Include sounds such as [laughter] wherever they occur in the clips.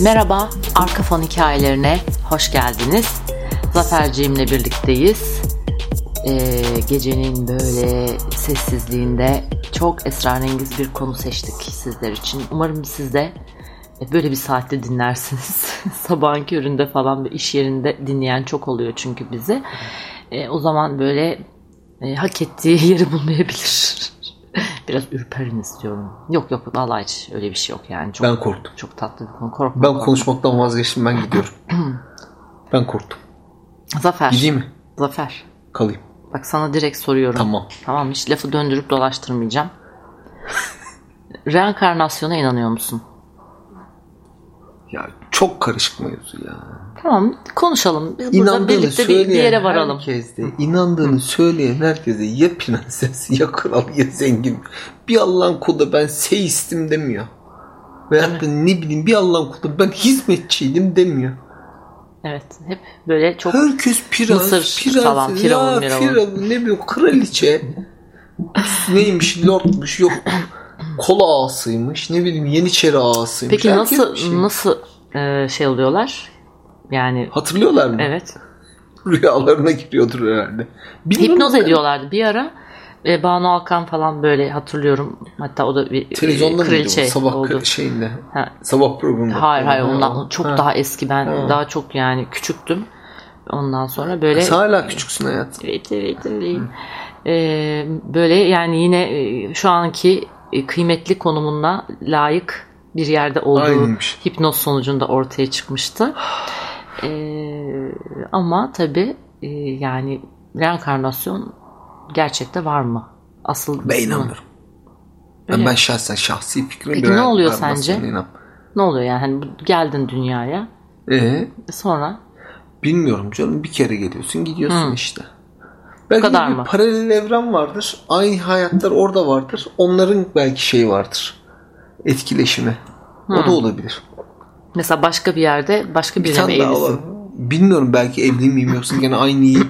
Merhaba, Arka Fon Hikayelerine hoş geldiniz. Zaferciğimle birlikteyiz. Ee, gecenin böyle sessizliğinde çok esrarengiz bir konu seçtik sizler için. Umarım siz de böyle bir saatte dinlersiniz. [laughs] Sabahın köründe falan bir iş yerinde dinleyen çok oluyor çünkü bizi. Ee, o zaman böyle e, hak ettiği [laughs] yeri bulmayabilir. Biraz ürperin istiyorum. Yok yok vallahi hiç öyle bir şey yok yani. Çok, Ben korktum. Çok tatlı bir konu. Korkma. Ben korkma. konuşmaktan vazgeçtim ben gidiyorum. [clears throat] ben korktum. Zafer. Gideyim mi? Zafer. Kalayım. Bak sana direkt soruyorum. Tamam. Tamam hiç lafı döndürüp dolaştırmayacağım. Reenkarnasyona inanıyor musun? Ya çok karışık mevzu ya. Tamam konuşalım. Burada İnandığını birlikte bir, bir yere varalım. herkes de, inandığını söyleyen herkese ya prenses [laughs] ya kral ya zengin. Bir Allah'ın kulu ben seistim demiyor. Veyahut da ne bileyim bir Allah'ın kulu ben hizmetçiydim demiyor. Evet hep böyle çok Herkes prens, Mısır prens, falan, firavun, ya firavun, ne bileyim kraliçe. neymiş lordmuş yok kola ağasıymış ne bileyim yeniçeri ağasıymış. Peki Herkes nasıl şey. nasıl e, şey oluyorlar? Yani Hatırlıyorlar mı? evet. [laughs] Rüyalarına giriyordur herhalde. Bilmiyorum Hipnoz ben. ediyorlardı bir ara. E, Banu Alkan falan böyle hatırlıyorum. Hatta o da bir e, Televizyonda mıydı kraliçe bu? Sabah oldu. şeyinde. Ha, Sabah programında. Hayır hayır Ha, ondan çok ha. daha eski ben Ha. daha çok yani küçüktüm. Ondan sonra böyle Sen hala küçüksün hayat. Evet evet evet. Ee, böyle yani yine e, şu anki kıymetli konumuna layık bir yerde olduğu Aynıymış. hipnoz sonucunda ortaya çıkmıştı. Ee, ama tabi yani reenkarnasyon gerçekte var mı? Asıl Ben mı? inanmıyorum. Ben, ben şahsen şahsi fikrim. Peki ne oluyor sence? inan. Ne oluyor yani? Hani bu- geldin dünyaya Ee, sonra bilmiyorum canım bir kere geliyorsun gidiyorsun işte. Belki kadar bir mı? paralel evren vardır. Aynı hayatlar orada vardır. Onların belki şeyi vardır. Etkileşimi. O da olabilir. mesela başka bir yerde başka Bir mi evlisin? Bilmiyorum belki evli miyim yoksa gene aynı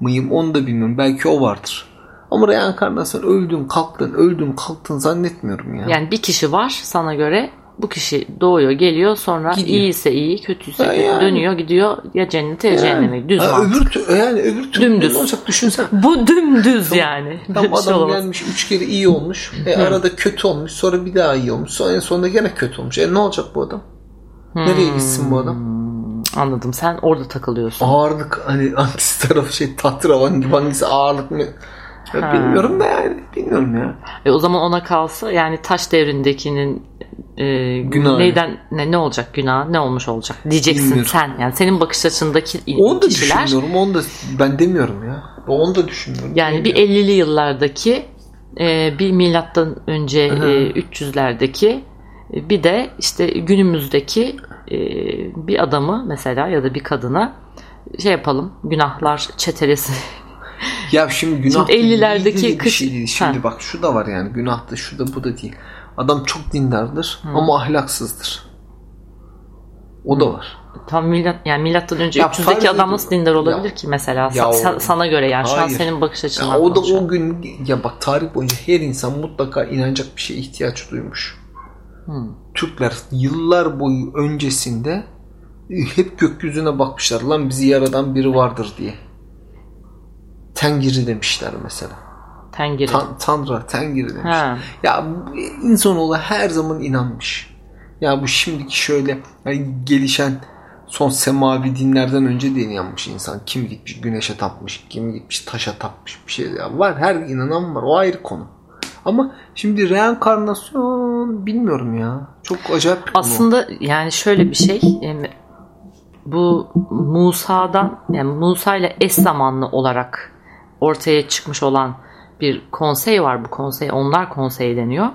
mıyım onu da bilmiyorum. Belki o vardır. Ama reenkarnasyon öldün kalktın öldün kalktın zannetmiyorum ya. Yani bir kişi var sana göre bu kişi doğuyor geliyor sonra Gidiyor. iyiyse iyi kötüyse Ha, kötü yani. dönüyor gidiyor ya cennete ya cehenneme düz Ha, mantık. öbür tü- yani öbür türlü Dümdüz. ne olacak düşünsen. Bu dümdüz yani. Tam Böyle şey adam olamaz. gelmiş üç kere iyi olmuş. E, arada kötü olmuş. Sonra bir daha iyi olmuş. Sonra en sonunda gene kötü olmuş. E ne olacak bu adam? Nereye gitsin bu adam? Hmm, Anladım sen orada takılıyorsun. Ağırlık hani hangisi tarafı şey tahtıravan gibi hangisi ağırlık mı? Ya Ha. bilmiyorum da yani. Bilmiyorum ya. E o zaman ona kalsa yani taş devrindekinin e, neyden ne, ne olacak günah ne olmuş olacak diyeceksin Bilmiyorum. sen yani senin bakış açındaki Onu da kişiler düşünmüyorum. Onu da ben demiyorum ya. Onu da düşünmüyorum. Yani bir Bilmiyorum. 50'li yıllardaki e, bir milattan önce e, 300'lerdeki e, bir de işte günümüzdeki e, bir adamı mesela ya da bir kadına şey yapalım günahlar çetelesi. Ya şimdi günah Şimdi 50'lerdeki ilgili bir kış- şey değil. Şimdi Ha. bak şu da var yani günah da şu da bu da değil. Adam çok dindardır ama ahlaksızdır. O da var. Tam milat yani milattan önce Ya 300'deki fark adam nasıl dindar olabilir Ya- ki mesela Ya o- sana göre yani şu an Hayır. senin bakış Ya açından o da o gün ya bak tarih boyunca her insan mutlaka inanacak bir şeye ihtiyaç duymuş. Türkler yıllar boyu öncesinde e, hep gökyüzüne bakmışlar. Lan bizi yaradan biri vardır diye. Tengiri demişler mesela. Tengiri. Tan- Tanrı, Tengiri demiş. Ha. Ya insanoğlu her zaman inanmış. Ya bu şimdiki şöyle yani gelişen son semavi dinlerden önce de inanmış insan. Kim gitmiş güneşe tapmış, kim gitmiş taşa tapmış bir şey. Ya var her inanan var. O ayrı konu. Ama şimdi reenkarnasyon bilmiyorum ya. Çok acayip bir konu. Aslında yani şöyle bir şey bu Musa'dan yani Musa ile eş zamanlı olarak ortaya çıkmış olan bir konsey var. Bu konsey onlar konseyi deniyor.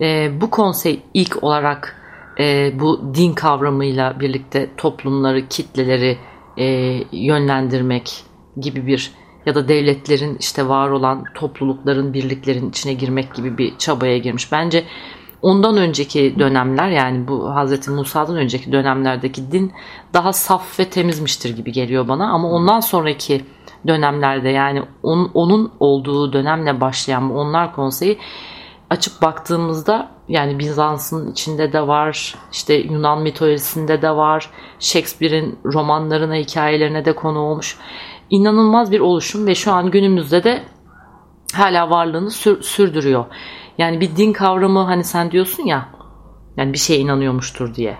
E, bu konsey ilk olarak e, bu din kavramıyla birlikte toplumları, kitleleri e, yönlendirmek gibi bir ya da devletlerin işte var olan toplulukların, birliklerin içine girmek gibi bir çabaya girmiş. Bence ondan önceki dönemler yani bu Hazreti Musa'dan önceki dönemlerdeki din daha saf ve temizmiştir gibi geliyor bana ama ondan sonraki dönemlerde yani onun, onun olduğu dönemle başlayan bu onlar konseyi açıp baktığımızda yani Bizans'ın içinde de var, işte Yunan mitolojisinde de var, Shakespeare'in romanlarına, hikayelerine de konu olmuş. İnanılmaz bir oluşum ve şu an günümüzde de hala varlığını sür- sürdürüyor. Yani bir din kavramı hani sen diyorsun ya yani bir şeye inanıyormuştur diye.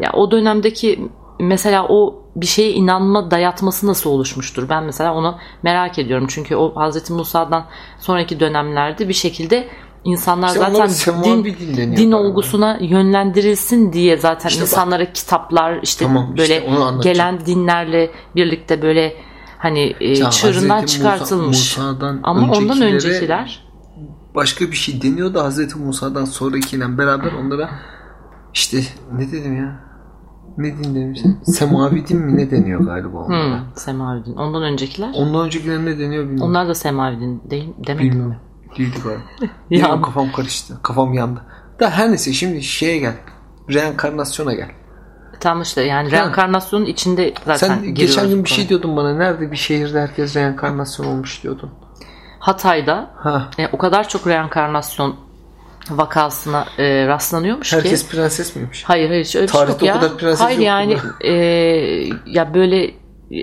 Ya o dönemdeki mesela o bir şeye inanma dayatması nasıl oluşmuştur? Ben mesela onu merak ediyorum. Çünkü o Hazreti Musa'dan sonraki dönemlerde bir şekilde insanlar İşte zaten din, din olgusuna yönlendirilsin diye zaten İşte bak. insanlara kitaplar işte Tamam, böyle işte gelen dinlerle birlikte böyle hani e, Ya çığırından Hazreti Musa- çıkartılmış. Musa'dan Ama ondan öncekiler başka bir şey deniyor da Hazreti Musa'dan sonrakiyle beraber onlara işte ne dedim ya? Ne din demiştim? [laughs] Semavi din mi ne deniyor galiba onlara? hmm, semavi din. Ondan öncekiler Ondan öncekiler ne deniyor bilmiyorum. onlar da semavi din değil demek mi? Bilmiyorum. Değildi galiba. [laughs] Ya. Kafam karıştı. Kafam yandı. Da her neyse şimdi şeye gel. Reenkarnasyona gel. Tam işte yani reenkarnasyonun içinde zaten Sen geçen gün bir şey diyordun bana. Nerede bir şehirde herkes reenkarnasyon olmuş diyordun. Hatay'da Ha. e, o kadar çok reenkarnasyon vakasına e, rastlanıyormuş ki. Herkes prenses miymiş? Hayır hayır öyle şey Tarihte yok o kadar prenses hayır yani e, ya böyle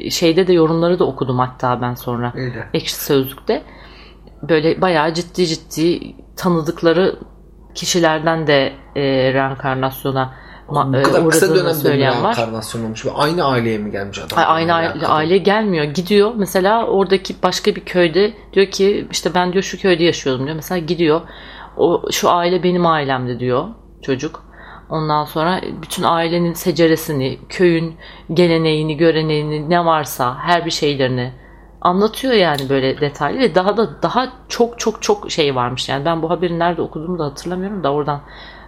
şeyde de yorumları da okudum hatta ben sonra. Öyle. Ekşi Sözlük'te. Böyle bayağı ciddi ciddi tanıdıkları kişilerden de e, reenkarnasyona ma- Bu e, kadar kısa dönemde söyleyen var. olmuş ve aynı aileye mi gelmiş adam? Ay- Aynı aile, aile gelmiyor. Gidiyor mesela oradaki başka bir köyde diyor ki işte ben diyor şu köyde yaşıyordum diyor. Mesela gidiyor. O şu aile benim ailemdi diyor çocuk. Ondan sonra bütün ailenin seceresini, köyün geleneğini, göreneğini ne varsa her bir şeylerini anlatıyor yani böyle detaylı ve daha da daha çok çok çok şey varmış. Yani ben bu haberi nerede okuduğumu da hatırlamıyorum da oradan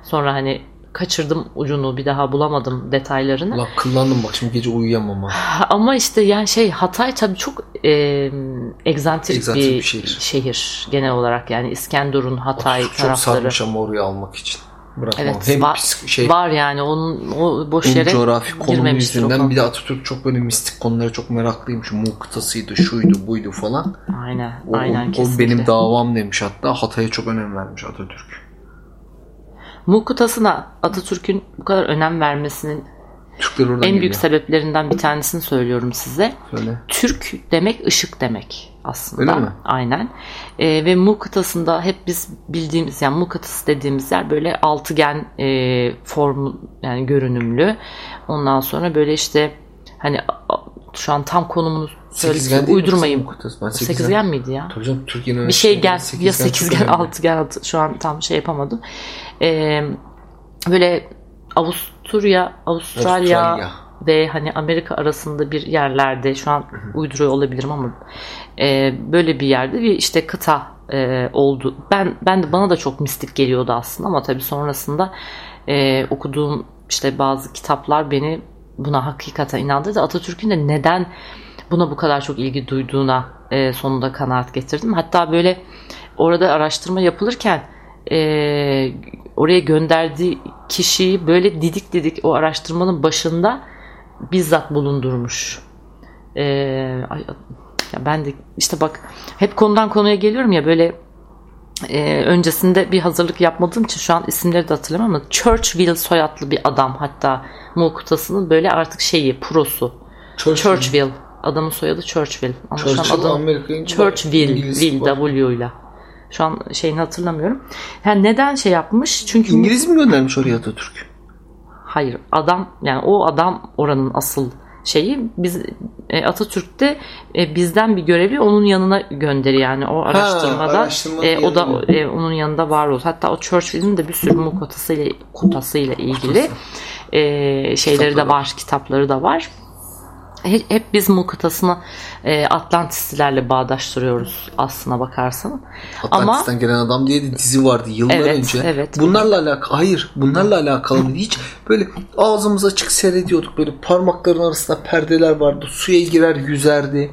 sonra hani kaçırdım ucunu bir daha bulamadım detaylarını. Ulan kıllandım bak şimdi gece uyuyamam ha. [laughs] Ama işte yani şey Hatay tabii çok e, egzantrik, Egzantrik bir, bir şehir. şehir genel olarak yani İskenderun, Hatay Çok tarafları. sarmış ama oraya almak için. Bırakmam. Evet Hem var, şey var yani onun o boş yere coğrafi konumu o yüzünden bir de Atatürk çok böyle mistik konulara çok meraklıymış. Muhtasıydı, şuydu, buydu falan. Aynen, O, aynen o kesinlikle. benim davam demiş hatta. Hatay'a çok önem vermiş Atatürk. Mukutasına Atatürk'ün bu kadar önem vermesinin Türkler en geliyor. büyük sebeplerinden bir tanesini söylüyorum size. Söyle. Türk demek ışık demek aslında. Öyle mi? Aynen. Ee, ve Mu kıtasında hep biz bildiğimiz yani Mu kıtası dediğimiz yer böyle altıgen e, form yani görünümlü. Ondan sonra böyle işte hani şu an tam konumunu söyleyeyim uydurmayayım. sekizgen- Sekizgen miydi ya? Tabii canım Türkiye'nin Bir şey gel ya sekizgen sekizgen altıgen altı- şu an tam şey yapamadım. Ee, böyle Avusturya, Avustralya, Avustralya. ve hani Amerika arasında bir yerlerde şu an uyduruyor olabilirim ama e, böyle bir yerde bir işte kıta e, oldu. Ben ben de bana da çok mistik geliyordu aslında ama tabii sonrasında e, okuduğum işte bazı kitaplar beni buna hakikaten inandırdı. Atatürk'ün de neden buna bu kadar çok ilgi duyduğuna e, sonunda kanaat getirdim. Hatta böyle orada araştırma yapılırken e, oraya gönderdiği kişiyi böyle didik didik o araştırmanın başında bizzat bulundurmuş. E, ay, ya ben de işte bak hep konudan konuya geliyorum ya böyle e, öncesinde bir hazırlık yapmadığım için şu an isimleri de hatırlamıyorum ama Churchill soyadlı bir adam hatta Mukutası'nın böyle artık şeyi prosu. Churchill. Churchill. Adamın soyadı Churchill. Ama Churchill adam Amerika'nın Churchill, İngiliz Will, var. W'yla. Şu an şeyini hatırlamıyorum. Yani neden şey yapmış? Çünkü İngiliz mi göndermiş oraya Atatürk? hayır adam yani o adam oranın asıl şeyi biz e, Atatürk'te e, bizden bir görevi onun yanına gönderi yani o araştırmada araştırmanın e, o da e, onun yanında var oldu. Hatta o Churchill'in de bir sürü mu kotasıyla kotasıyla ilgili e, şeyleri de Kitapları. var, kitapları da var. Hep, biz mu kıtasını e, Atlantislilerle bağdaştırıyoruz aslına bakarsan. Atlantis'ten gelen adam diye de dizi vardı yıllar Evet, önce. evet. Bunlarla alakalı hayır bunlarla alakalı? Hiç böyle ağzımız açık seyrediyorduk. Böyle parmakların arasında perdeler vardı. Suya girer yüzerdi.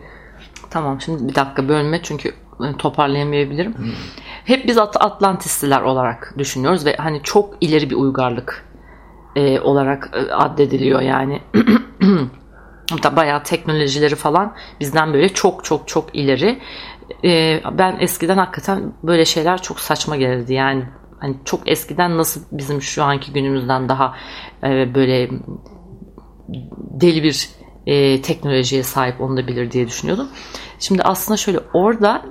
Tamam şimdi bir dakika bölme çünkü e, toparlayamayabilirim. Hep biz At- Atlantisliler olarak düşünüyoruz ve hani çok ileri bir uygarlık e, olarak e, addediliyor yani. [clears throat] Hatta bayağı teknolojileri falan bizden böyle çok çok çok ileri. E, ben eskiden hakikaten böyle şeyler çok saçma gelirdi yani hani çok eskiden nasıl bizim şu anki günümüzden daha e, böyle deli bir e, teknolojiye sahip onu da bilir diye düşünüyordum. Şimdi aslında şöyle orada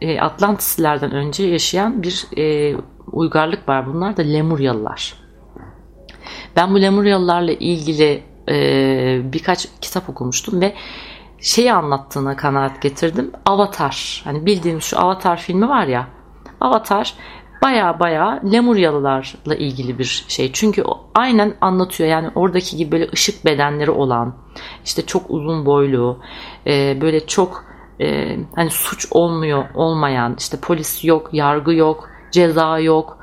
e, Atlantislerden önce yaşayan bir e, uygarlık var. Bunlar da Lemuryalılar. Ben bu Lemuryalılarla ilgili e, birkaç kitap okumuştum ve şeyi anlattığına kanaat getirdim. Avatar. Hani bildiğimiz şu Avatar filmi var ya. Avatar baya baya Lemuryalılarla ilgili bir şey. Çünkü aynen anlatıyor. Yani oradaki gibi böyle ışık bedenleri olan, işte çok uzun boylu, e, böyle çok e, hani suç olmuyor, olmayan, işte polis yok, yargı yok, ceza yok.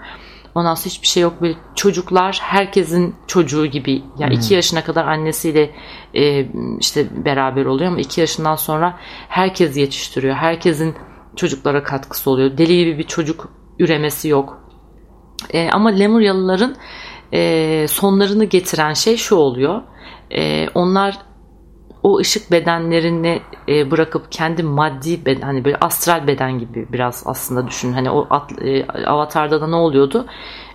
Ondan sonra hiçbir şey yok. Böyle çocuklar herkesin çocuğu gibi. Yani hmm. iki yaşına kadar annesiyle e, işte beraber oluyor ama iki yaşından sonra herkes yetiştiriyor. Herkesin çocuklara katkısı oluyor. Deli gibi bir çocuk üremesi yok. E, ama Lemuryalıların e, sonlarını getiren şey şu oluyor. E, onlar o ışık bedenlerini e, bırakıp kendi maddi beden hani böyle astral beden gibi biraz aslında düşün. Hani o at, e, avatarda da ne oluyordu?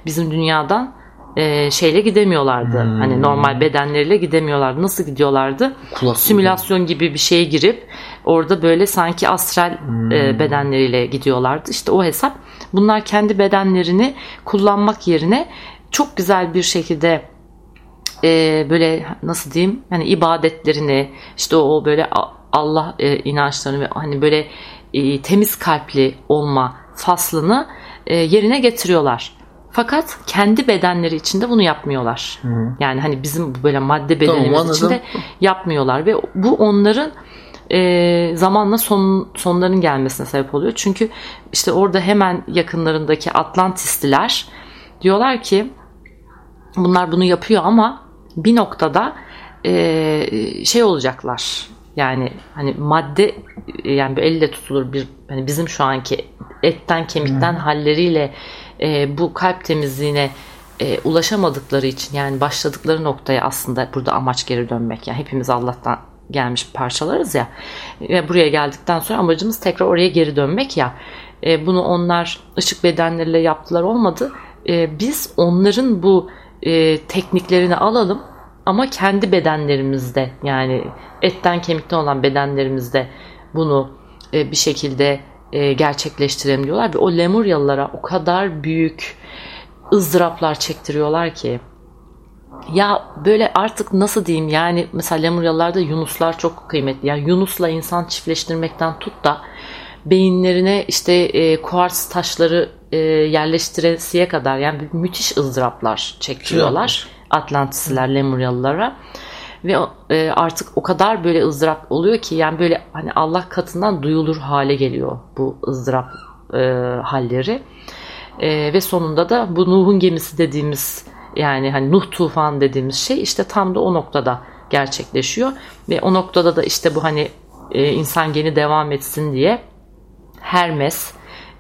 Bizim dünyadan e, şeyle gidemiyorlardı. Hmm. Hani normal bedenleriyle gidemiyorlardı. Nasıl gidiyorlardı? Kulak Simülasyon gibi. gibi bir şeye girip orada böyle sanki astral hmm. e, bedenleriyle gidiyorlardı. İşte o hesap. Bunlar kendi bedenlerini kullanmak yerine çok güzel bir şekilde e, böyle nasıl diyeyim hani ibadetlerini işte o böyle Allah e, inançlarını ve hani böyle e, temiz kalpli olma faslını e, yerine getiriyorlar. Fakat kendi bedenleri içinde bunu yapmıyorlar. Hı. Yani hani bizim böyle madde bedenimiz tamam, içinde yapmıyorlar ve bu onların e, zamanla son, sonların gelmesine sebep oluyor. Çünkü işte orada hemen yakınlarındaki Atlantisliler diyorlar ki bunlar bunu yapıyor ama bir noktada e, şey olacaklar. Yani hani madde yani bir elle tutulur bir hani bizim şu anki etten kemikten hmm. halleriyle e, bu kalp temizliğine e, ulaşamadıkları için yani başladıkları noktaya aslında burada amaç geri dönmek. Yani hepimiz Allah'tan gelmiş parçalarız ya. Ve buraya geldikten sonra amacımız tekrar oraya geri dönmek ya. E, bunu onlar ışık bedenleriyle yaptılar olmadı. E, biz onların bu e, tekniklerini alalım. Ama kendi bedenlerimizde yani etten kemikten olan bedenlerimizde bunu e, bir şekilde e, gerçekleştirelim diyorlar. Ve o Lemuryalılara o kadar büyük ızdıraplar çektiriyorlar ki. Ya böyle artık nasıl diyeyim? Yani mesela Lemuryalılarda Yunuslar çok kıymetli. Yani Yunus'la insan çiftleştirmekten tut da beyinlerine işte e, kuars taşları e, yerleştiresiye kadar yani müthiş ızdıraplar çektiriyorlar Atlantisliler Lemuryalılara. Ve e, artık o kadar böyle ızdırap oluyor ki yani böyle hani Allah katından duyulur hale geliyor bu ızdırap e, halleri. E, ve sonunda da bu Nuh'un gemisi dediğimiz yani hani Nuh tufan dediğimiz şey işte tam da o noktada gerçekleşiyor. Ve o noktada da işte bu hani e, insan geni devam etsin diye Hermes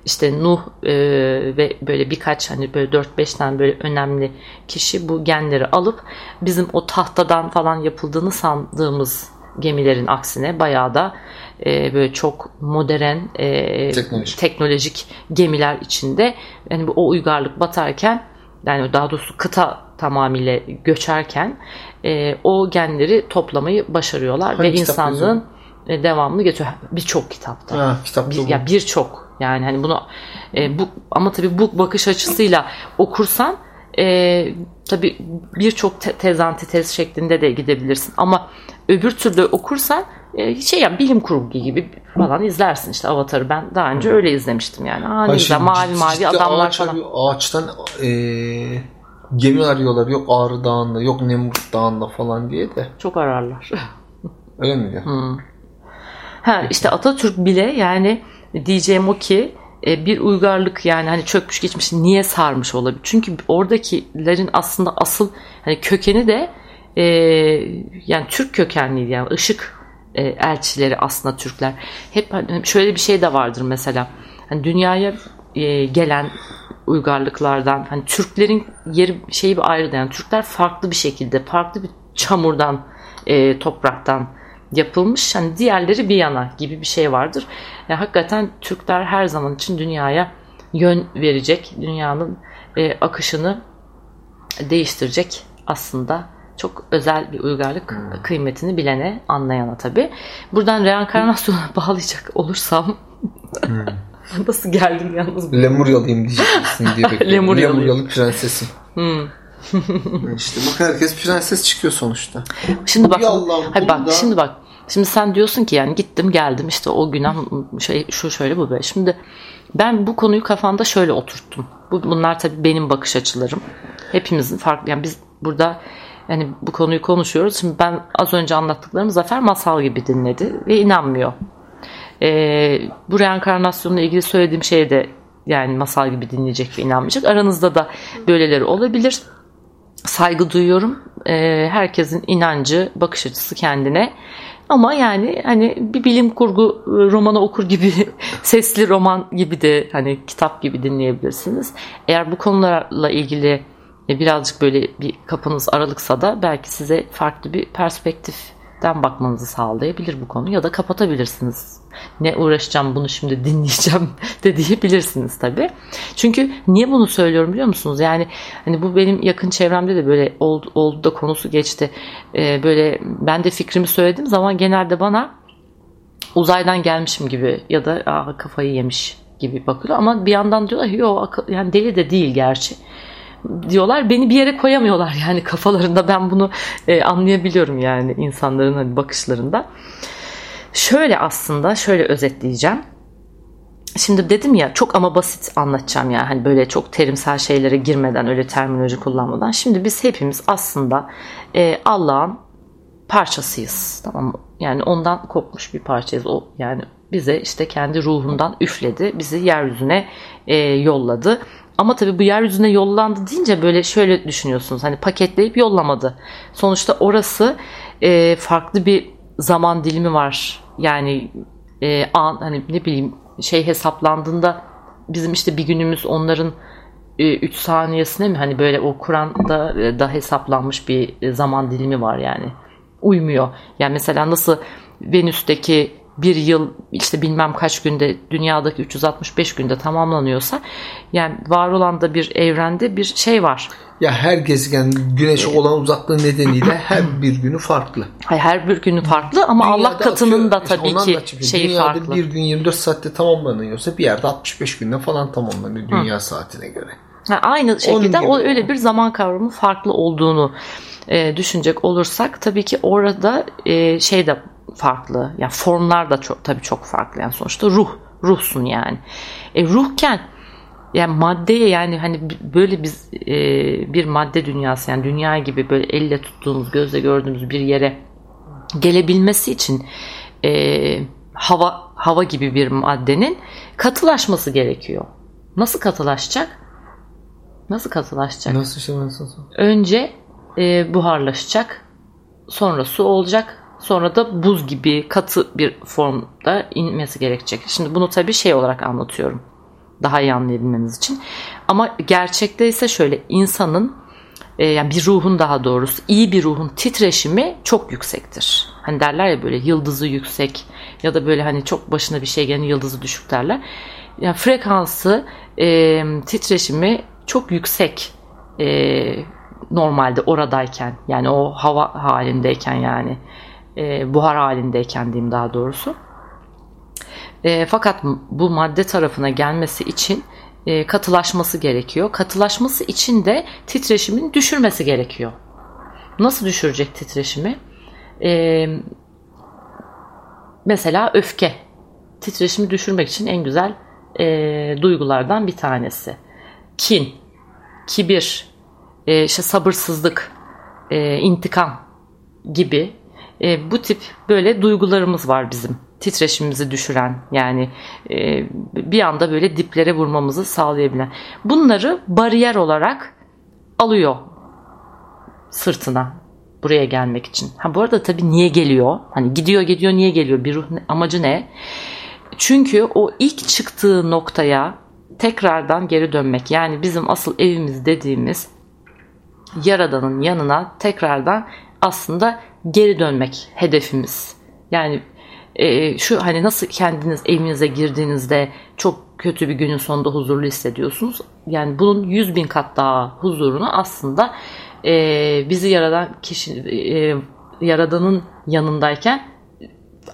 işte Nuh e, ve böyle birkaç hani böyle 4-5 tane böyle önemli kişi bu genleri alıp bizim o tahtadan falan yapıldığını sandığımız gemilerin aksine bayağı da e, böyle çok modern e, teknolojik. teknolojik gemiler içinde yani o uygarlık batarken yani daha doğrusu kıta tamamıyla göçerken e, o genleri toplamayı başarıyorlar Hangi ve insanlığın e, devamını getiriyor. Birçok kitapta. Ha, kitapta bir, ya birçok yani hani bunu e, bu ama tabii bu bakış açısıyla okursan e, tabii birçok te- tez antitez şeklinde de gidebilirsin ama öbür türlü okursan e, şey ya bilim kurgu gibi falan izlersin işte Avatar'ı ben daha önce öyle izlemiştim yani. Aa, ne güzel mavi mavi adamlar ağaç falan. Ağaçtan e, gemi arıyorlar yok Ağrı Dağı'nda yok Nemrut Dağı'nda falan diye de. Çok ararlar. Öyle mi diyor? Hmm. Ha işte Atatürk bile yani diyeceğim o ki e, bir uygarlık yani hani çökmüş geçmiş niye sarmış olabilir? Çünkü oradakilerin aslında asıl hani kökeni de e, yani Türk kökenliydi yani ışık e, elçileri aslında Türkler. Hep hani şöyle bir şey de vardır mesela. Hani dünyaya e, gelen uygarlıklardan hani Türklerin yeri şeyi bir ayrı yani Türkler farklı bir şekilde farklı bir çamurdan e, topraktan yapılmış. Hani diğerleri bir yana gibi bir şey vardır. Yani hakikaten Türkler her zaman için dünyaya yön verecek, dünyanın e, akışını değiştirecek aslında çok özel bir uygarlık hmm. kıymetini bilene, anlayana tabi. Buradan reenkarnasyona [laughs] bağlayacak olursam hmm. [laughs] nasıl geldim yalnız? Lemuryalıyım diyeceksin diye [laughs] bekliyorum. Lemuryalı. Lemuryalı prensesim. Hmm. İşte bak herkes prenses çıkıyor sonuçta. Şimdi bak, hayır bak, da... şimdi bak. Şimdi sen diyorsun ki yani gittim geldim işte o günah şey şu şöyle bu böyle. Şimdi ben bu konuyu kafamda şöyle oturttum. Bu, bunlar tabii benim bakış açılarım. Hepimizin farklı yani biz burada yani bu konuyu konuşuyoruz. Şimdi ben az önce anlattıklarımı Zafer masal gibi dinledi ve inanmıyor. Ee, bu reenkarnasyonla ilgili söylediğim şeye de yani masal gibi dinleyecek ve inanmayacak. Aranızda da böyleleri olabilir. Saygı duyuyorum. Ee, herkesin inancı, bakış açısı kendine. Ama yani hani bir bilim kurgu romanı okur gibi [laughs] sesli roman gibi de hani kitap gibi dinleyebilirsiniz. Eğer bu konularla ilgili birazcık böyle bir kapınız aralıksa da belki size farklı bir perspektiften bakmanızı sağlayabilir bu konu ya da kapatabilirsiniz. Ne uğraşacağım bunu şimdi [laughs] dinleyeceğim de diyebilirsiniz tabi. Çünkü niye bunu söylüyorum biliyor musunuz? Yani hani bu benim yakın çevremde de böyle oldu, oldu da konusu geçti. Ee, böyle ben de fikrimi söylediğim zaman genelde bana uzaydan gelmişim gibi ya da kafayı yemiş gibi bakıyor ama bir yandan diyorlar yok yani deli de değil gerçi diyorlar. Beni bir yere koyamıyorlar yani kafalarında. Ben bunu e, anlayabiliyorum yani insanların hani bakışlarında. Şöyle aslında şöyle özetleyeceğim. Şimdi dedim ya çok ama basit anlatacağım yani hani böyle çok terimsel şeylere girmeden öyle terminoloji kullanmadan. Şimdi biz hepimiz aslında e, Allah'ın parçasıyız tamam mı? Yani ondan kopmuş bir parçayız. O yani bize işte kendi ruhundan üfledi, bizi yeryüzüne e, yolladı ama tabii bu yeryüzüne yollandı deyince böyle şöyle düşünüyorsunuz. Hani paketleyip yollamadı. Sonuçta orası e, farklı bir zaman dilimi var. Yani e, an hani ne bileyim şey hesaplandığında bizim işte bir günümüz onların 3 e, saniyesine mi hani böyle o Kur'an'da e, da hesaplanmış bir zaman dilimi var yani. Uymuyor. Yani mesela nasıl Venüs'teki bir yıl işte bilmem kaç günde dünyadaki 365 günde tamamlanıyorsa yani var olan da bir evrende bir şey var. Ya her gezegen güneşe olan uzaklığı nedeniyle her bir günü farklı. Hayır, her bir günü farklı ama Dünyada Allah katının da tabii işte ki şeyi Dünyada farklı. bir gün 24 saatte tamamlanıyorsa bir yerde 65 günde falan tamamlanıyor dünya Hı. saatine göre. Yani aynı şekilde o öyle bir zaman kavramı farklı olduğunu e, düşünecek olursak tabii ki orada e, şey de farklı. Yani formlar da çok tabii çok farklı. Yani sonuçta ruh, ruhsun yani. E, ruhken yani maddeye yani hani böyle biz e, bir madde dünyası yani dünya gibi böyle elle tuttuğumuz gözle gördüğümüz bir yere gelebilmesi için e, hava hava gibi bir maddenin katılaşması gerekiyor. Nasıl katılaşacak? Nasıl katılaşacak? Nasıl şey nasıl? Önce e, buharlaşacak, sonra su olacak, Sonra da buz gibi katı bir formda inmesi gerekecek. Şimdi bunu tabii şey olarak anlatıyorum. Daha iyi anlayabilmeniz için. Ama gerçekte ise şöyle insanın e, yani bir ruhun daha doğrusu iyi bir ruhun titreşimi çok yüksektir. Hani derler ya böyle yıldızı yüksek ya da böyle hani çok başına bir şey gelen yıldızı düşük derler. Yani frekansı e, titreşimi çok yüksek e, normalde oradayken yani o hava halindeyken yani e, buhar halindeyken diyeyim daha doğrusu. E, fakat bu madde tarafına gelmesi için e, katılaşması gerekiyor. Katılaşması için de titreşimin düşürmesi gerekiyor. Nasıl düşürecek titreşimi? E, mesela öfke. Titreşimi düşürmek için en güzel e, duygulardan bir tanesi. Kin, kibir, e, işte sabırsızlık, e, intikam gibi e, bu tip böyle duygularımız var bizim. Titreşimimizi düşüren yani e, bir anda böyle diplere vurmamızı sağlayabilen. Bunları bariyer olarak alıyor sırtına buraya gelmek için. Ha bu arada tabii niye geliyor? Hani gidiyor gidiyor niye geliyor? Bir ruh amacı ne? Çünkü o ilk çıktığı noktaya tekrardan geri dönmek. Yani bizim asıl evimiz dediğimiz Yaradan'ın yanına tekrardan aslında geri dönmek hedefimiz. Yani e, şu hani nasıl kendiniz evinize girdiğinizde çok kötü bir günün sonunda huzurlu hissediyorsunuz. Yani bunun 100 bin kat daha huzurunu aslında e, bizi yaradan kişi e, yaradanın yanındayken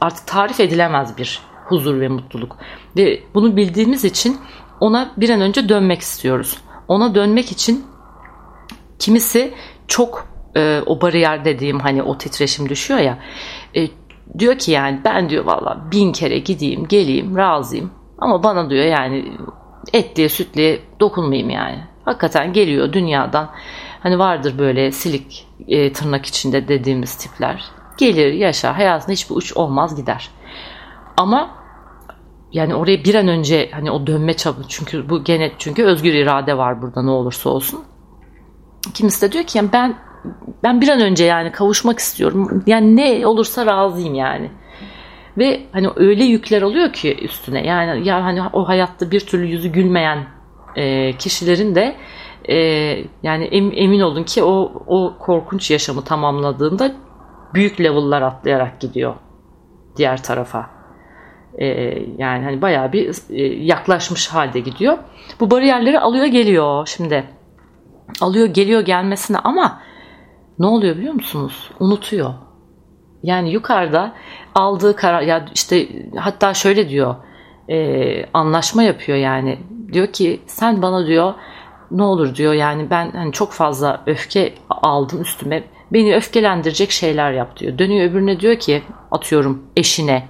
artık tarif edilemez bir huzur ve mutluluk. Ve bunu bildiğimiz için ona bir an önce dönmek istiyoruz. Ona dönmek için kimisi çok e, o bariyer dediğim hani o titreşim düşüyor ya e, diyor ki yani ben diyor valla bin kere gideyim geleyim razıyım ama bana diyor yani etliye sütliye dokunmayayım yani. Hakikaten geliyor dünyadan hani vardır böyle silik e, tırnak içinde dediğimiz tipler gelir yaşar hayatında hiçbir uç olmaz gider. Ama yani oraya bir an önce hani o dönme çabı çünkü bu gene çünkü özgür irade var burada ne olursa olsun. Kimisi de diyor ki yani ben ben bir an önce yani kavuşmak istiyorum. Yani ne olursa razıyım yani. Ve hani öyle yükler oluyor ki üstüne. Yani ya hani o hayatta bir türlü yüzü gülmeyen e, kişilerin de e, yani em, emin olun ki o o korkunç yaşamı tamamladığında büyük level'lar atlayarak gidiyor diğer tarafa. E, yani hani bayağı bir e, yaklaşmış halde gidiyor. Bu bariyerleri alıyor geliyor şimdi. Alıyor geliyor gelmesine ama ne oluyor biliyor musunuz? Unutuyor. Yani yukarıda aldığı karar ya işte hatta şöyle diyor e, anlaşma yapıyor yani diyor ki sen bana diyor ne olur diyor yani ben hani çok fazla öfke aldım üstüme beni öfkelendirecek şeyler yap diyor. Dönüyor öbürüne diyor ki atıyorum eşine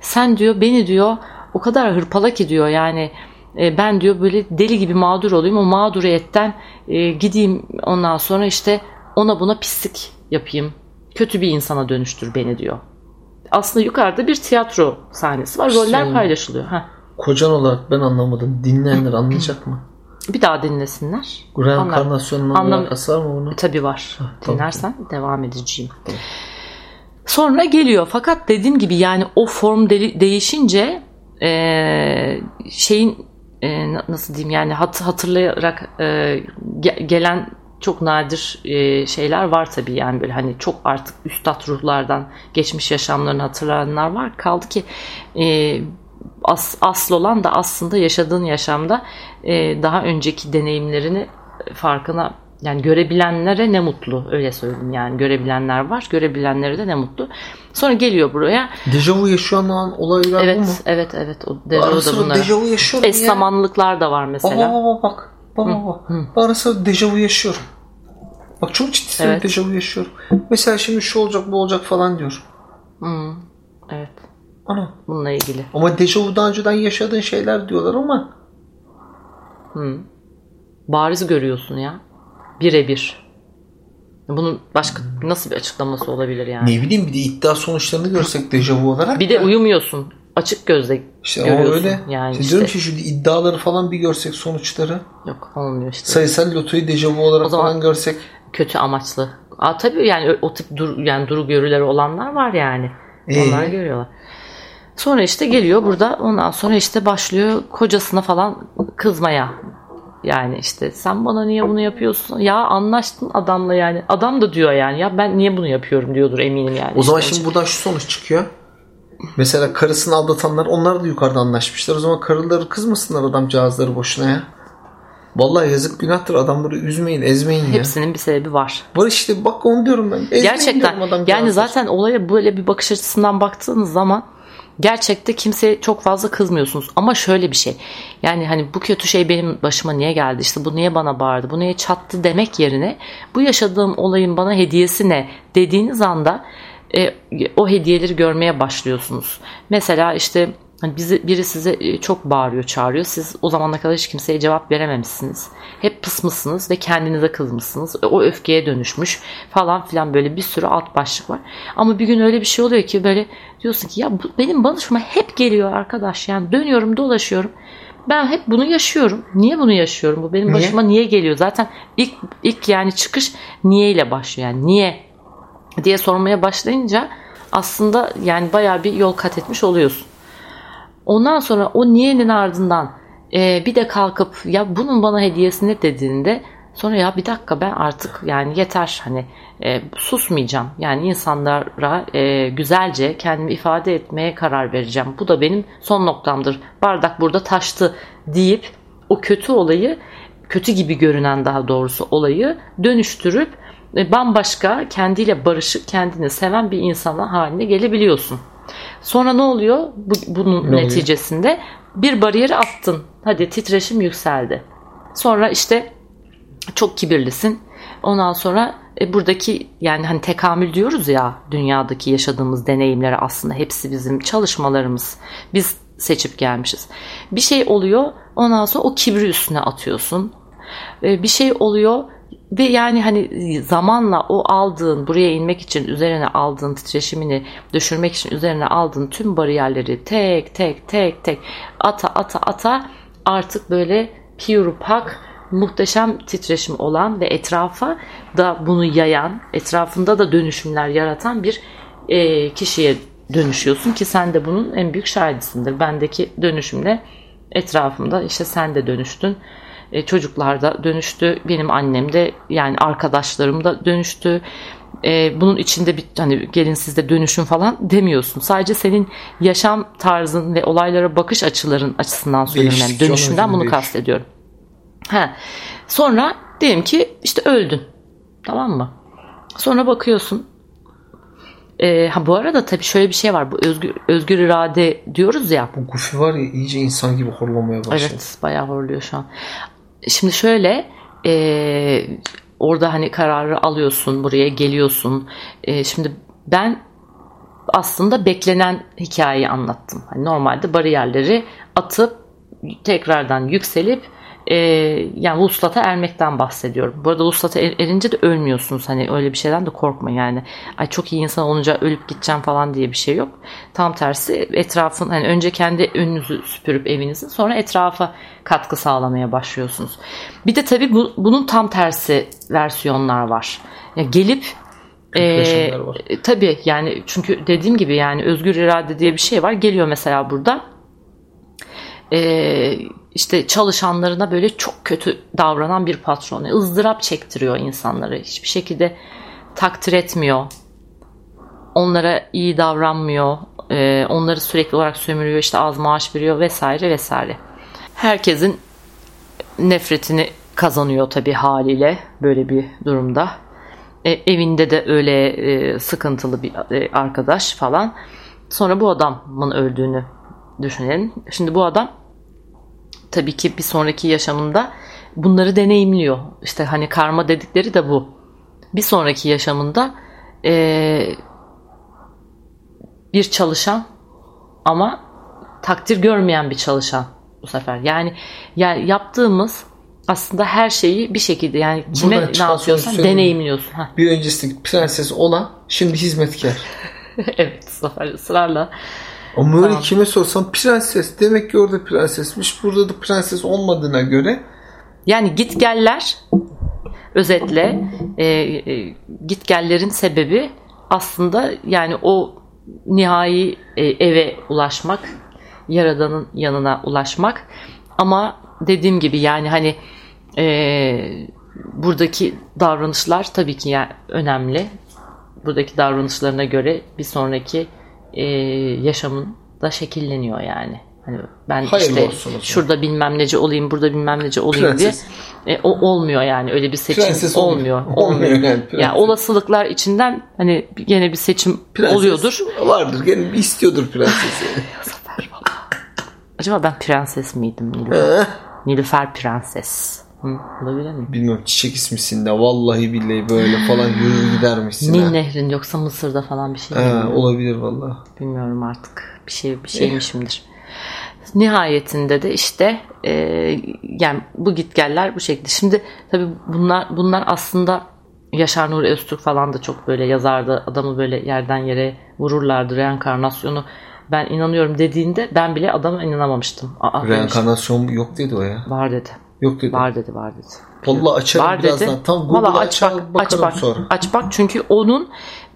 sen diyor beni diyor o kadar hırpala ki diyor yani e, ben diyor böyle deli gibi mağdur olayım o mağduriyetten e, gideyim ondan sonra işte ona buna pislik yapayım. Kötü bir insana dönüştür beni diyor. Aslında yukarıda bir tiyatro sahnesi var. Roller paylaşılıyor. Heh. Kocan olarak ben anlamadım. Dinleyenler anlayacak mı? [clears throat] Bir daha dinlesinler. Reenkarnasyonun Anlam- alakası var mı bunun? E, tabii var. tamam. Dinlersen devam edeceğim. Sonra geliyor. Fakat dediğim gibi yani o form de- değişince e, şeyin e, na- nasıl diyeyim yani hat- hatırlayarak e, ge- gelen çok nadir e, şeyler var tabii yani böyle hani çok artık üstad ruhlardan geçmiş yaşamlarını hatırlayanlar var. Kaldı ki e, as, asıl olan da aslında yaşadığın yaşamda e, daha önceki deneyimlerini farkına yani görebilenlere ne mutlu öyle söyleyeyim yani görebilenler var görebilenlere de ne mutlu. Sonra geliyor buraya. Dejavu olan olaylar bu mu? Evet evet evet o dejavu da bunlar. dejavu yaşıyorum Eş ya. zamanlılıklar da var mesela. Baba bak. Baba baba. Ben ara sıra dejavu yaşıyorum. Bak çok ciddi söylüyorum Evet. dejavu yaşıyorum. Mesela şimdi şu olacak bu olacak falan diyor. Hı, evet Ana. bununla ilgili. Ama dejavu daha önceden yaşadığın şeyler diyorlar ama Hı. Bariz görüyorsun ya. Birebir. Bunun başka nasıl bir açıklaması olabilir yani? ne bileyim bir de iddia sonuçlarını görsek dejavu olarak. Bir de uyumuyorsun. Açık gözle işte görüyorsun. öyle. Yani İşte işte. diyorum ki şu iddiaları falan bir görsek sonuçları. Yok olmuyor işte. Sayısal lotoyu dejavu olarak O zaman- falan görsek. kötü amaçlı. Aa, tabii yani o- o tip dur, yani duru görüleri olanlar var yani. Ee? Onlar görüyorlar. Sonra işte geliyor burada ondan sonra işte başlıyor kocasına falan kızmaya. Yani işte sen bana niye bunu yapıyorsun? Ya anlaştın adamla yani. Adam da diyor yani ya ben niye bunu yapıyorum diyordur eminim yani. O zaman İşte şimdi buradan şu sonuç çıkıyor. Mesela karısını aldatanlar onlar da yukarıda anlaşmışlar. O zaman karıları kızmasınlar adamcağızları boşuna ya. Vallahi yazık günahtır adamları üzmeyin ezmeyin ya. Hepsinin bir sebebi var. Var işte bak onu diyorum ben. Ezmeyin Gerçekten diyorum yani zaten olaya böyle bir bakış açısından baktığınız zaman gerçekte kimseye çok fazla kızmıyorsunuz. Ama şöyle bir şey yani hani bu kötü şey benim başıma niye geldi işte bu niye bana bağırdı bu niye çattı demek yerine bu yaşadığım olayın bana hediyesi ne dediğiniz anda e, o hediyeleri görmeye başlıyorsunuz. Mesela işte hani bizi, biri size e, çok bağırıyor çağırıyor siz o zamana kadar hiç kimseye cevap verememişsiniz. Hep pısmışsınız ve kendinize kızmışsınız. O öfkeye dönüşmüş falan filan böyle bir sürü alt başlık var. Ama bir gün öyle bir şey oluyor ki böyle diyorsun ki ya bu benim başıma hep geliyor arkadaş yani dönüyorum dolaşıyorum. Ben hep bunu yaşıyorum. Niye bunu yaşıyorum? Bu benim Niye? başıma niye geliyor? Zaten ilk ilk yani çıkış niye ile başlıyor. Yani niye diye sormaya başlayınca aslında yani bayağı bir yol kat etmiş oluyorsun. Ondan sonra o niyenin ardından e, bir de kalkıp ya bunun bana hediyesi ne dediğinde Sonra ya bir dakika ben artık yani yeter hani e, susmayacağım. Yani insanlara e, güzelce kendimi ifade etmeye karar vereceğim. Bu da benim son noktamdır. Bardak burada taştı deyip o kötü olayı kötü gibi görünen daha doğrusu olayı dönüştürüp bambaşka kendiyle barışık kendini seven bir insana haline gelebiliyorsun. Sonra ne oluyor? Bu, bunun Ne neticesinde bir bariyeri attın. Hadi titreşim yükseldi. Sonra işte çok kibirlisin. Ondan sonra e, buradaki yani hani tekamül diyoruz ya dünyadaki yaşadığımız deneyimleri aslında hepsi bizim çalışmalarımız. Biz seçip gelmişiz. Bir şey oluyor ondan sonra o kibri üstüne atıyorsun. E, bir şey oluyor ve yani hani zamanla o aldığın buraya inmek için üzerine aldığın titreşimini düşürmek için üzerine aldığın tüm bariyerleri tek tek tek tek ata ata ata artık böyle pure pak muhteşem titreşim olan ve etrafa da bunu yayan etrafında da dönüşümler yaratan bir e, kişiye dönüşüyorsun ki sen de bunun en büyük şahidisindir. Bendeki dönüşümle etrafımda işte sen de dönüştün. E, çocuklar da dönüştü. Benim annem de yani arkadaşlarım da dönüştü. E, bunun içinde bir hani gelin sizde dönüşüm falan demiyorsun. Sadece senin yaşam tarzın ve olaylara bakış açıların açısından söylüyorum. Yani dönüşümden bunu değiş- kastediyorum. Ha. Sonra diyelim ki işte öldün. Tamam mı? Sonra bakıyorsun. E, ha bu arada tabii şöyle bir şey var. Bu özgür, özgür irade diyoruz ya. Bu Goofy var ya iyice insan gibi horlamaya başladı. Evet bayağı horluyor şu an. Şimdi şöyle e, orada hani kararı alıyorsun buraya geliyorsun. E, şimdi ben aslında beklenen hikayeyi anlattım. Hani normalde bariyerleri atıp tekrardan yükselip e, yani vuslata ermekten bahsediyorum. Bu arada vuslata er- erince de ölmüyorsunuz. Hani öyle bir şeyden de korkmayın yani. Ay çok iyi insan olunca ölüp gideceğim falan diye bir şey yok. Tam tersi etrafın hani önce kendi önünüzü süpürüp evinizin sonra etrafa katkı sağlamaya başlıyorsunuz. Bir de tabii bu, bunun tam tersi versiyonlar var. Ya gelip Kötüleşenler var. e, tabii yani çünkü dediğim gibi yani özgür irade diye bir şey var. Geliyor mesela burada e, işte çalışanlarına böyle çok kötü davranan bir patron. Izdırap çektiriyor insanları. Hiçbir şekilde takdir etmiyor. Onlara iyi davranmıyor. E, onları sürekli olarak sömürüyor. işte az maaş veriyor vesaire vesaire. Herkesin nefretini kazanıyor tabii haliyle böyle bir durumda. E, evinde de öyle e, sıkıntılı bir e, arkadaş falan. Sonra bu adamın öldüğünü düşünelim. Şimdi bu adam tabii ki bir sonraki yaşamında bunları deneyimliyor. İşte hani karma dedikleri de bu. Bir sonraki yaşamında e, bir çalışan ama takdir görmeyen bir çalışan bu sefer. Yani, yani yaptığımız aslında her şeyi bir şekilde yani kime ne yapıyorsan deneyimliyorsun. Ha. Bir öncesindeki prenses olan şimdi hizmetkar. [laughs] evet ısrarla. Ama öyle Tamam. kime sorsam prenses. Demek ki orada prensesmiş. Burada da prenses olmadığına göre Yani gitgeller özetle e, e, gitgellerin sebebi aslında yani o nihai e, eve ulaşmak, yaradanın yanına ulaşmak. Ama dediğim gibi yani hani e, buradaki davranışlar tabii ki yani önemli. Buradaki davranışlarına göre bir sonraki e, yaşamın da şekilleniyor yani. Hani ben Hayırlı işte olsun şurada bilmem nece olayım, burada bilmem nece olayım Prenses. diye. E, o olmuyor yani öyle bir seçim Prenses olmuyor. olmuyor. [laughs] Olmuyor. Olmuyor yani, yani, olasılıklar içinden hani gene bir seçim prenses oluyordur. Vardır. Gene istiyordur prensesi. [laughs] Acaba ben prenses miydim Nilüfer? Nilüfer prenses. Olabilir mi? Bilmiyorum çiçek ismisin de vallahi billahi böyle falan yürür gidermişsin. Nil ha. Nehri'nin yoksa Mısır'da falan bir şey Ha, olabilir vallahi. Bilmiyorum artık. Bir şey bir şeymişimdir. Nihayetinde de işte e, yani bu gitgeller bu şekilde. Şimdi tabii bunlar bunlar aslında Yaşar Nuri Öztürk falan da çok böyle yazardı. Adamı böyle yerden yere vururlardı. Reenkarnasyonu ben inanıyorum dediğinde ben bile adama inanamamıştım. Aa. Reenkarnasyon yok dedi o ya. Var dedi. Yok dedi. Var dedi, var dedi. Vallahi açarım Var birazdan. dedi. Tam Google'a Valla aç bak, aç bakarım bak, sonra. aç bak çünkü onun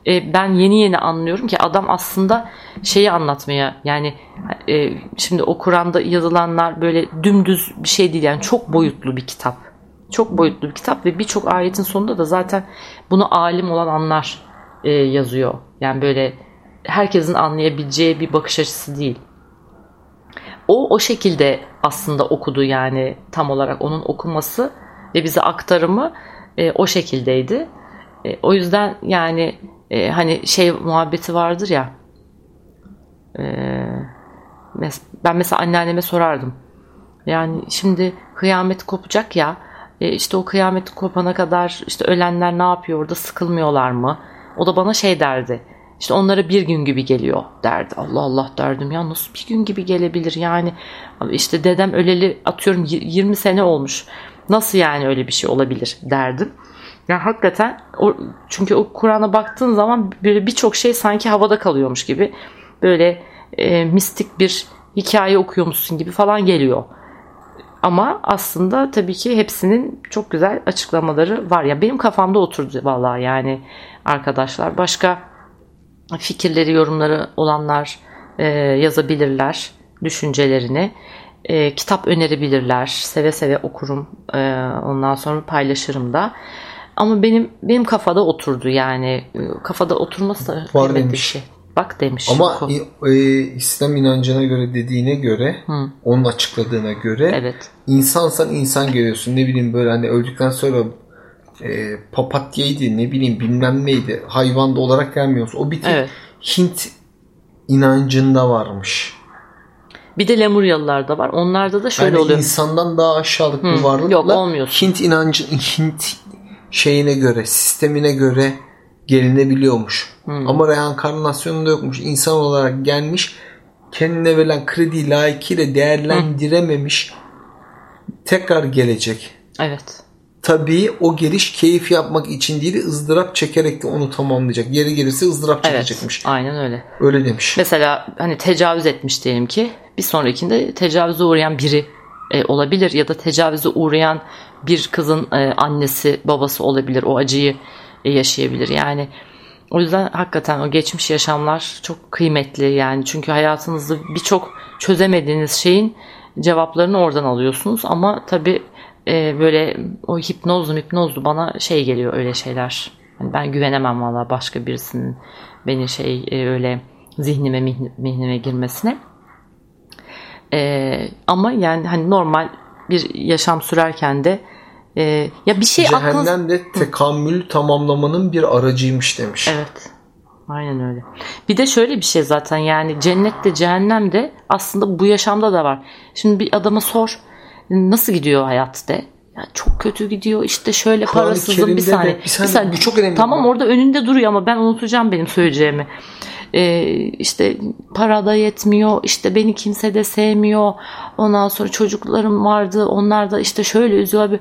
e, ben yeni yeni anlıyorum ki adam aslında şeyi anlatmaya yani e, şimdi o Kur'an'da yazılanlar böyle dümdüz bir şey değil yani çok boyutlu bir kitap. Çok boyutlu bir kitap ve birçok ayetin sonunda da zaten bunu alim olan anlar e, yazıyor. Yani böyle herkesin anlayabileceği bir bakış açısı değil. O o şekilde aslında okudu yani tam olarak onun okuması ve bize aktarımı e, o şekildeydi. E, o yüzden yani e, hani şey muhabbeti vardır ya e, mes- ben mesela anneanneme sorardım. Yani şimdi kıyamet kopacak ya e, işte o kıyamet kopana kadar işte ölenler ne yapıyor orada sıkılmıyorlar mı? O da bana şey derdi. İşte onlara bir gün gibi geliyor derdi. Allah Allah derdim ya nasıl bir gün gibi gelebilir yani işte dedem öleli atıyorum y- 20 sene olmuş. Nasıl yani öyle bir şey olabilir derdim. Ya hakikaten o, çünkü o Kur'an'a baktığın zaman böyle birçok şey sanki havada kalıyormuş gibi böyle e, mistik bir hikaye okuyormuşsun gibi falan geliyor. Ama aslında tabii ki hepsinin çok güzel açıklamaları var. Ya benim kafamda oturdu vallahi yani arkadaşlar. Başka fikirleri, yorumları olanlar e, yazabilirler düşüncelerini. E, kitap önerebilirler. Seve seve okurum. E, ondan sonra paylaşırım da. Ama benim benim kafada oturdu yani. E, Kafada oturması da Var demiş. bir şey. Bak demiş. Ama e, İslam inancına göre dediğine göre Hı. onun açıkladığına göre Evet. insansan insan görüyorsun. Ne bileyim böyle hani öldükten sonra e, papatyaydı ne bileyim bilmem neydi hayvan da olarak gelmiyorsun. O bir tek Evet. Hint inancında varmış. Bir de Lemuryalılar da var. Onlarda da şöyle yani oluyor. insandan daha aşağılık bir Hı, varlıkla yok, olmuyorsun. Hint inancı Hint şeyine göre sistemine göre gelinebiliyormuş. Ama reenkarnasyonunda yokmuş. İnsan olarak gelmiş kendine verilen kredi layıkıyla değerlendirememiş tekrar gelecek. Evet. Tabii o geliş keyif yapmak için değil ızdırap çekerek de onu tamamlayacak. Yeri gelirse ızdırap Evet. çekecekmiş. Aynen öyle. Öyle demiş. Mesela hani tecavüz etmiş diyelim ki bir sonrakinde tecavüze uğrayan biri e, olabilir ya da tecavüze uğrayan bir kızın e, annesi babası olabilir o acıyı e, yaşayabilir yani o yüzden hakikaten o geçmiş yaşamlar çok kıymetli yani çünkü hayatınızda birçok çözemediğiniz şeyin cevaplarını oradan alıyorsunuz ama tabi böyle o hipnozlu hipnozlu bana şey geliyor öyle şeyler Yani ben güvenemem valla başka birisinin beni şey e, öyle zihnime mihn- mihnime girmesine E, ama yani hani normal bir yaşam sürerken de e, ya bir şey aklınız Cehennem de tekamül tamamlamanın bir aracıymış demiş. Evet. Aynen öyle. Bir de şöyle bir şey zaten yani cennet de cehennem de aslında bu yaşamda da var. Şimdi bir adama sor nasıl gidiyor hayat de. Ya çok kötü gidiyor işte şöyle Kur'an-ı parasızım bir de- saniye. bir saniye, bu çok önemli. Tamam orada önünde duruyor ama ben unutacağım benim söyleyeceğimi. Ee, işte para da yetmiyor işte beni kimse de sevmiyor ondan sonra çocuklarım vardı onlar da işte şöyle üzüyor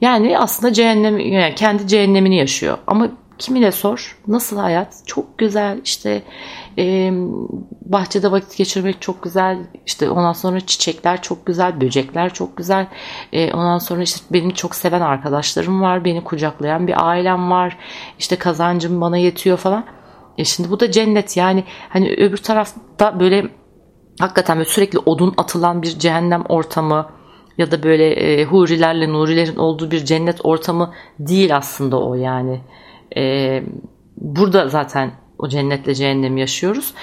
yani aslında cehennem yani kendi cehennemini yaşıyor ama kimine sor nasıl hayat çok güzel işte e, bahçede vakit geçirmek çok güzel işte ondan sonra çiçekler çok güzel böcekler çok güzel E, ondan sonra işte beni çok seven arkadaşlarım var beni kucaklayan bir ailem var işte kazancım bana yetiyor falan e şimdi bu da cennet yani hani öbür tarafta böyle hakikaten böyle sürekli odun atılan bir cehennem ortamı ya da böyle e, hurilerle nurilerin olduğu bir cennet ortamı değil aslında o yani. E, burada zaten o cennetle cehennemi yaşıyoruz.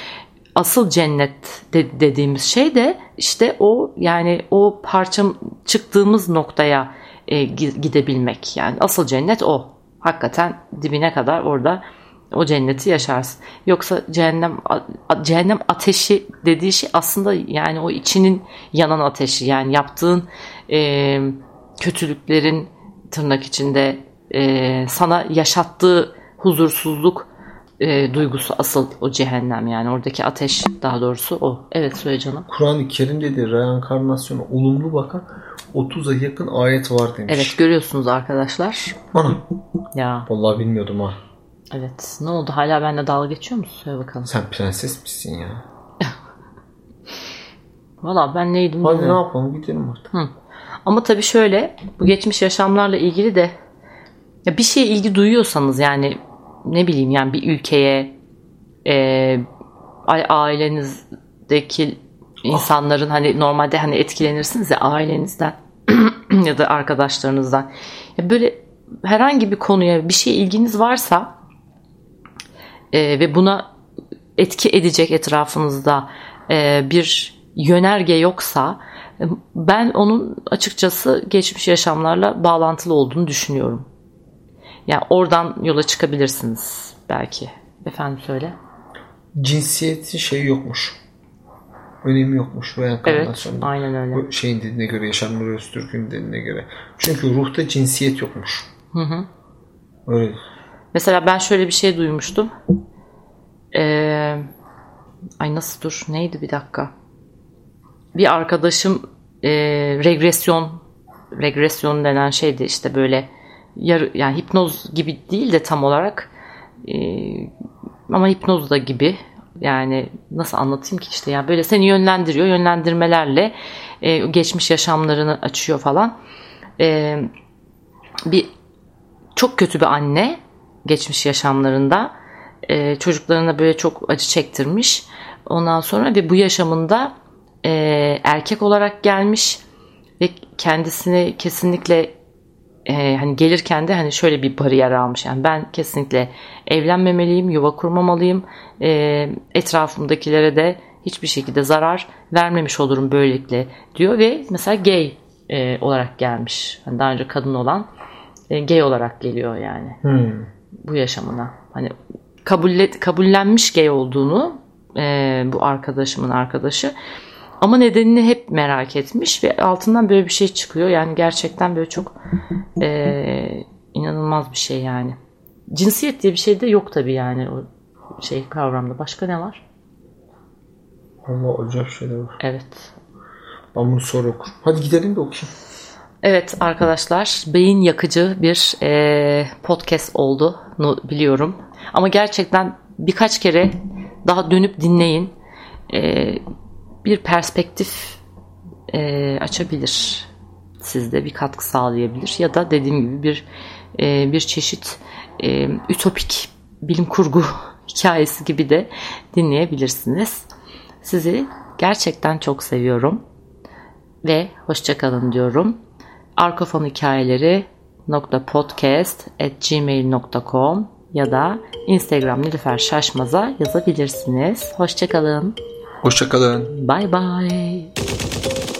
Asıl cennet de- dediğimiz şey de işte o yani o parçam çıktığımız noktaya e, gi- gidebilmek. Yani asıl cennet o. Hakikaten dibine kadar orada o cenneti yaşarsın. Yoksa cehennem cehennem ateşi dediği şey aslında yani o içinin yanan ateşi. Yani yaptığın e, kötülüklerin tırnak içinde e, sana yaşattığı huzursuzluk e, duygusu asıl o cehennem yani oradaki ateş daha doğrusu o. Evet söyle canım. Kur'an-ı Kerim'de de reenkarnasyona olumlu bakan 30'a yakın ayet var demiş. Evet görüyorsunuz arkadaşlar. Ana. Ya Vallahi bilmiyordum ha. evet ne oldu hala benimle dalga geçiyor musun? Söyle bakalım. Sen prenses misin ya? [laughs] Valla ben neydim Hadi ne yapalım gidelim artık. Hı. Ama tabii şöyle bu geçmiş yaşamlarla ilgili de ya bir şeye ilgi duyuyorsanız yani ne bileyim yani bir ülkeye e, ailenizdeki insanların hani normalde hani etkilenirsiniz ya ailenizden [clears throat] ya da arkadaşlarınızdan. Ya böyle herhangi bir konuya bir şey ilginiz varsa e, ve buna etki edecek etrafınızda e, bir yönerge yoksa e, ben onun açıkçası geçmiş yaşamlarla bağlantılı olduğunu düşünüyorum. Yani oradan yola çıkabilirsiniz belki. Efendim söyle. Cinsiyetin şeyi yokmuş. Önemi yokmuş reenkarnasyonda. Evet, aynen öyle. Bu şeyin dediğine göre, Yaşar Nuri Öztürk'ün dediğine göre. Çünkü ruhta cinsiyet yokmuş. Hı hı. Öyle. Mesela ben şöyle bir şey duymuştum. Ee, ay nasıl dur? Neydi bir dakika? Bir arkadaşım e, regresyon regresyon denen şeydi işte böyle yarı, yani hipnoz gibi değil de tam olarak e, ama hipnoz da gibi. Yani nasıl anlatayım ki işte yani böyle seni yönlendiriyor yönlendirmelerle e, geçmiş yaşamlarını açıyor falan. E, bir çok kötü bir anne geçmiş yaşamlarında e, çocuklarına böyle çok acı çektirmiş. Ondan sonra ve bu yaşamında e, erkek olarak gelmiş ve kendisini kesinlikle e, hani gelirken de hani şöyle bir bariyer almış. Yani ben kesinlikle evlenmemeliyim, yuva kurmamalıyım. E, etrafımdakilere de hiçbir şekilde zarar vermemiş olurum böylelikle diyor ve mesela gay e, olarak gelmiş. Hani daha önce kadın olan e, gay olarak geliyor yani. Hmm. Bu yaşamına. Hani kabullet, kabullenmiş gay olduğunu e, bu arkadaşımın arkadaşı ama nedenini hep merak etmiş ve altından böyle bir şey çıkıyor. Yani gerçekten böyle çok e, inanılmaz bir şey yani. Cinsiyet diye bir şey de yok tabii yani o şey kavramda. Başka ne var? Allah acayip şeyler var. Evet. Ben bunu sonra okurum. Hadi gidelim de okuyayım. Evet arkadaşlar beyin yakıcı bir e, podcast oldu biliyorum. Ama gerçekten birkaç kere daha dönüp dinleyin. E, bir perspektif e, açabilir. Sizde bir katkı sağlayabilir. Ya da dediğim gibi bir e, bir çeşit e, ütopik bilim kurgu [laughs] hikayesi gibi de dinleyebilirsiniz. Sizi gerçekten çok seviyorum. Ve hoşçakalın diyorum. Arkofon hikayeleri podcast at gmail.com ya da Instagram Nilüfer Şaşmaz'a yazabilirsiniz. Hoşçakalın. Hoşçakalın. Bye bye.